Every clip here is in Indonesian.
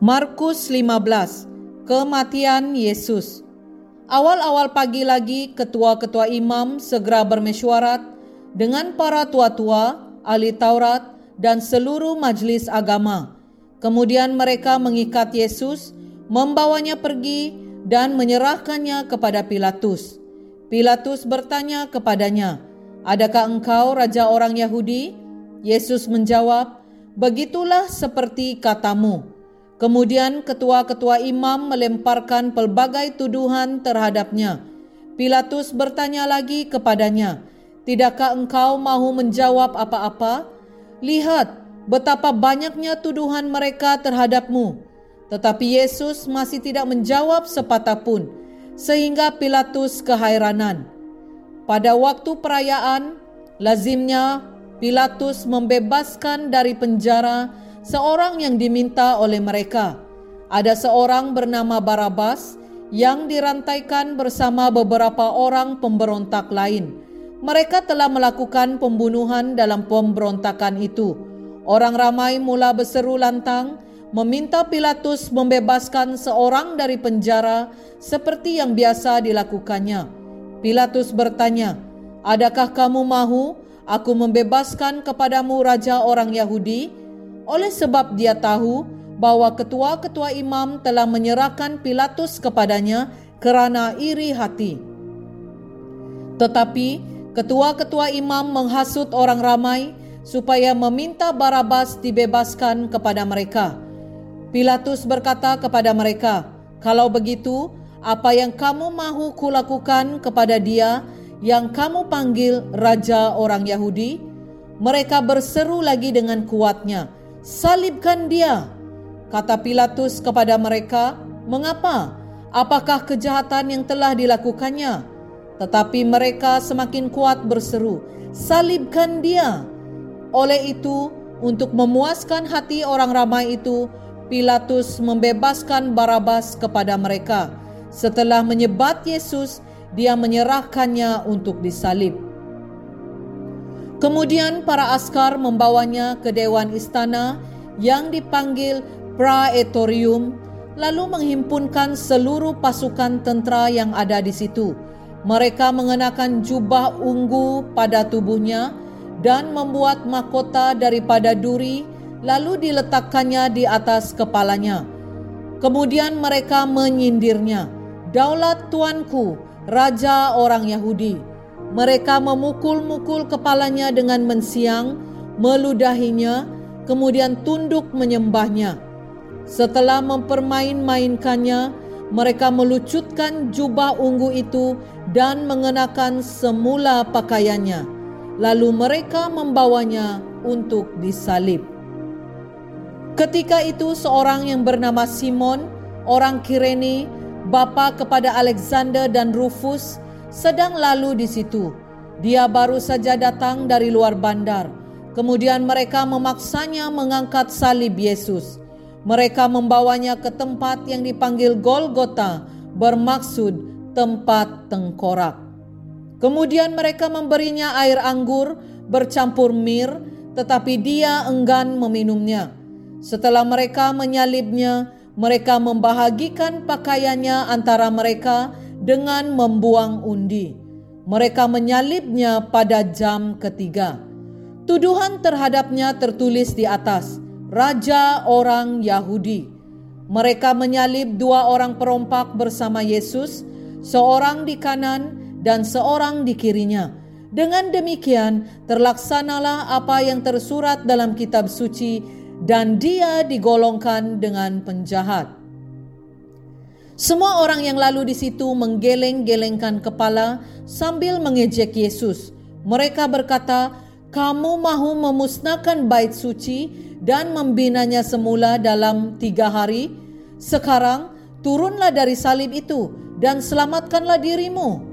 Markus 15 Kematian Yesus Awal-awal pagi lagi ketua-ketua imam segera bermesyuarat dengan para tua-tua, ahli Taurat, dan seluruh majlis agama. Kemudian mereka mengikat Yesus, membawanya pergi, dan menyerahkannya kepada Pilatus. Pilatus bertanya kepadanya, Adakah engkau raja orang Yahudi? Yesus menjawab, Begitulah seperti katamu. Kemudian ketua-ketua imam melemparkan pelbagai tuduhan terhadapnya. Pilatus bertanya lagi kepadanya, "Tidakkah engkau mahu menjawab apa-apa? Lihat betapa banyaknya tuduhan mereka terhadapmu." Tetapi Yesus masih tidak menjawab sepatah pun, sehingga Pilatus keheranan. Pada waktu perayaan, lazimnya Pilatus membebaskan dari penjara seorang yang diminta oleh mereka. Ada seorang bernama Barabas yang dirantaikan bersama beberapa orang pemberontak lain. Mereka telah melakukan pembunuhan dalam pemberontakan itu. Orang ramai mula berseru lantang, meminta Pilatus membebaskan seorang dari penjara seperti yang biasa dilakukannya. Pilatus bertanya, "Adakah kamu mahu aku membebaskan kepadamu raja orang Yahudi?" Oleh sebab dia tahu bahwa ketua-ketua imam telah menyerahkan Pilatus kepadanya kerana iri hati. Tetapi ketua-ketua imam menghasut orang ramai supaya meminta Barabas dibebaskan kepada mereka. Pilatus berkata kepada mereka, "Kalau begitu, apa yang kamu mahu kulakukan kepada dia yang kamu panggil raja orang Yahudi?" Mereka berseru lagi dengan kuatnya, salibkan dia. Kata Pilatus kepada mereka, mengapa? Apakah kejahatan yang telah dilakukannya? Tetapi mereka semakin kuat berseru, salibkan dia. Oleh itu, untuk memuaskan hati orang ramai itu, Pilatus membebaskan Barabas kepada mereka. Setelah menyebat Yesus, dia menyerahkannya untuk disalib. Kemudian para askar membawanya ke dewan istana yang dipanggil Praetorium lalu menghimpunkan seluruh pasukan tentera yang ada di situ. Mereka mengenakan jubah ungu pada tubuhnya dan membuat mahkota daripada duri lalu diletakkannya di atas kepalanya. Kemudian mereka menyindirnya, "Daulat tuanku, raja orang Yahudi." Mereka memukul-mukul kepalanya dengan mensiang, meludahinya, kemudian tunduk menyembahnya. Setelah mempermain-mainkannya, mereka melucutkan jubah ungu itu dan mengenakan semula pakaiannya. Lalu mereka membawanya untuk disalib. Ketika itu seorang yang bernama Simon, orang Kirene, bapa kepada Alexander dan Rufus, sedang lalu di situ. Dia baru saja datang dari luar bandar. Kemudian mereka memaksanya mengangkat salib Yesus. Mereka membawanya ke tempat yang dipanggil Golgota, bermaksud tempat tengkorak. Kemudian mereka memberinya air anggur bercampur mir, tetapi dia enggan meminumnya. Setelah mereka menyalibnya, mereka membahagikan pakaiannya antara mereka dengan membuang undi. Mereka menyalibnya pada jam ketiga. Tuduhan terhadapnya tertulis di atas, Raja orang Yahudi. Mereka menyalib dua orang perompak bersama Yesus, seorang di kanan dan seorang di kirinya. Dengan demikian, terlaksanalah apa yang tersurat dalam kitab suci dan dia digolongkan dengan penjahat. Semua orang yang lalu di situ menggeleng-gelengkan kepala sambil mengejek Yesus. Mereka berkata, "Kamu mahu memusnahkan bait suci dan membinanya semula dalam tiga hari? Sekarang turunlah dari salib itu dan selamatkanlah dirimu."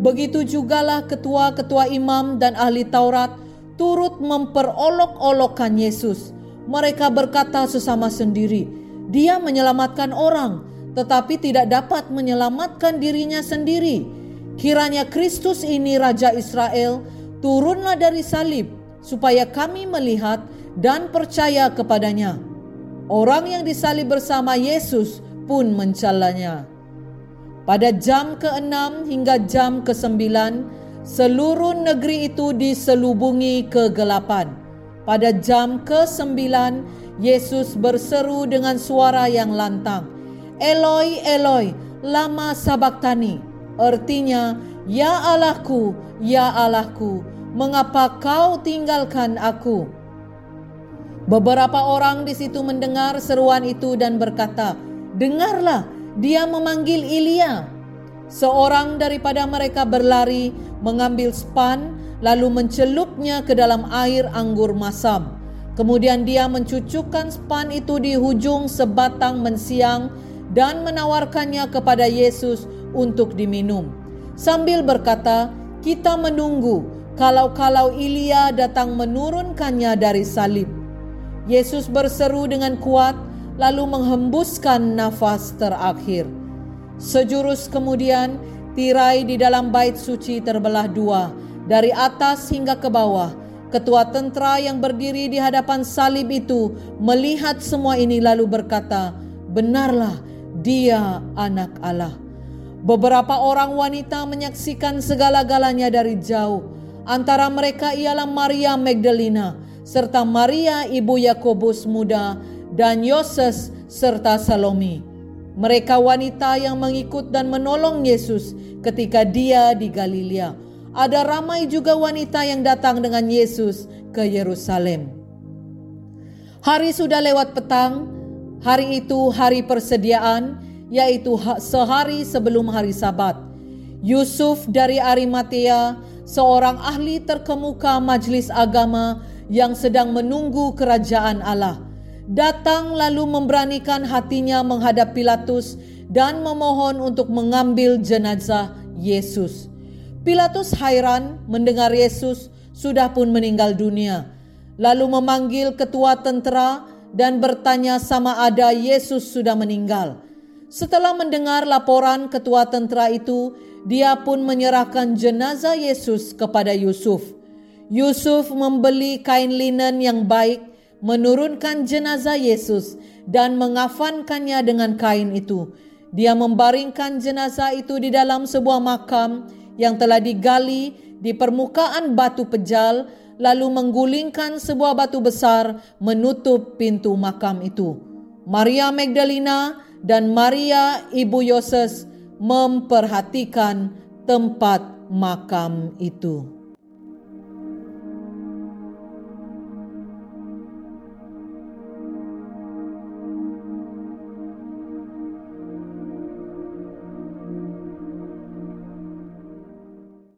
Begitu jugalah ketua-ketua imam dan ahli Taurat turut memperolok-olokkan Yesus. Mereka berkata sesama sendiri, "Dia menyelamatkan orang." Tetapi tidak dapat menyelamatkan dirinya sendiri. Kiranya Kristus ini Raja Israel turunlah dari salib supaya kami melihat dan percaya kepadanya. Orang yang disalib bersama Yesus pun mencalanya. Pada jam ke-6 hingga jam ke-9, seluruh negeri itu diselubungi kegelapan. Pada jam ke-9, Yesus berseru dengan suara yang lantang, Eloi, Eloi, lama sabaktani. Artinya, Ya Allahku, Ya Allahku, mengapa kau tinggalkan aku? Beberapa orang di situ mendengar seruan itu dan berkata, Dengarlah, dia memanggil Ilya. Seorang daripada mereka berlari, mengambil span, lalu mencelupnya ke dalam air anggur masam. Kemudian dia mencucukkan span itu di hujung sebatang mensiang dan menawarkannya kepada Yesus untuk diminum. Sambil berkata, kita menunggu kalau-kalau Ilya datang menurunkannya dari salib. Yesus berseru dengan kuat, lalu menghembuskan nafas terakhir. Sejurus kemudian, tirai di dalam bait suci terbelah dua, dari atas hingga ke bawah. Ketua tentara yang berdiri di hadapan salib itu melihat semua ini lalu berkata, "Benarlah, dia anak Allah." Beberapa orang wanita menyaksikan segala-galanya dari jauh. Antara mereka ialah Maria Magdalena serta Maria ibu Yakobus muda dan Yoses serta Salome. Mereka wanita yang mengikut dan menolong Yesus ketika dia di Galilea. Ada ramai juga wanita yang datang dengan Yesus ke Yerusalem. Hari sudah lewat petang, hari itu hari persediaan, yaitu sehari sebelum hari Sabat. Yusuf dari Arimatea, seorang ahli terkemuka majelis agama yang sedang menunggu kerajaan Allah datang lalu memberanikan hatinya menghadap Pilatus dan memohon untuk mengambil jenazah Yesus. Pilatus hairan mendengar Yesus sudah pun meninggal dunia, lalu memanggil ketua tentara dan bertanya sama ada Yesus sudah meninggal. Setelah mendengar laporan ketua tentara itu, dia pun menyerahkan jenazah Yesus kepada Yusuf. Yusuf membeli kain linen yang baik menurunkan jenazah Yesus dan mengafankannya dengan kain itu. Dia membaringkan jenazah itu di dalam sebuah makam yang telah digali di permukaan batu pejal, lalu menggulingkan sebuah batu besar menutup pintu makam itu. Maria Magdalena dan Maria ibu Yoses memperhatikan tempat makam itu.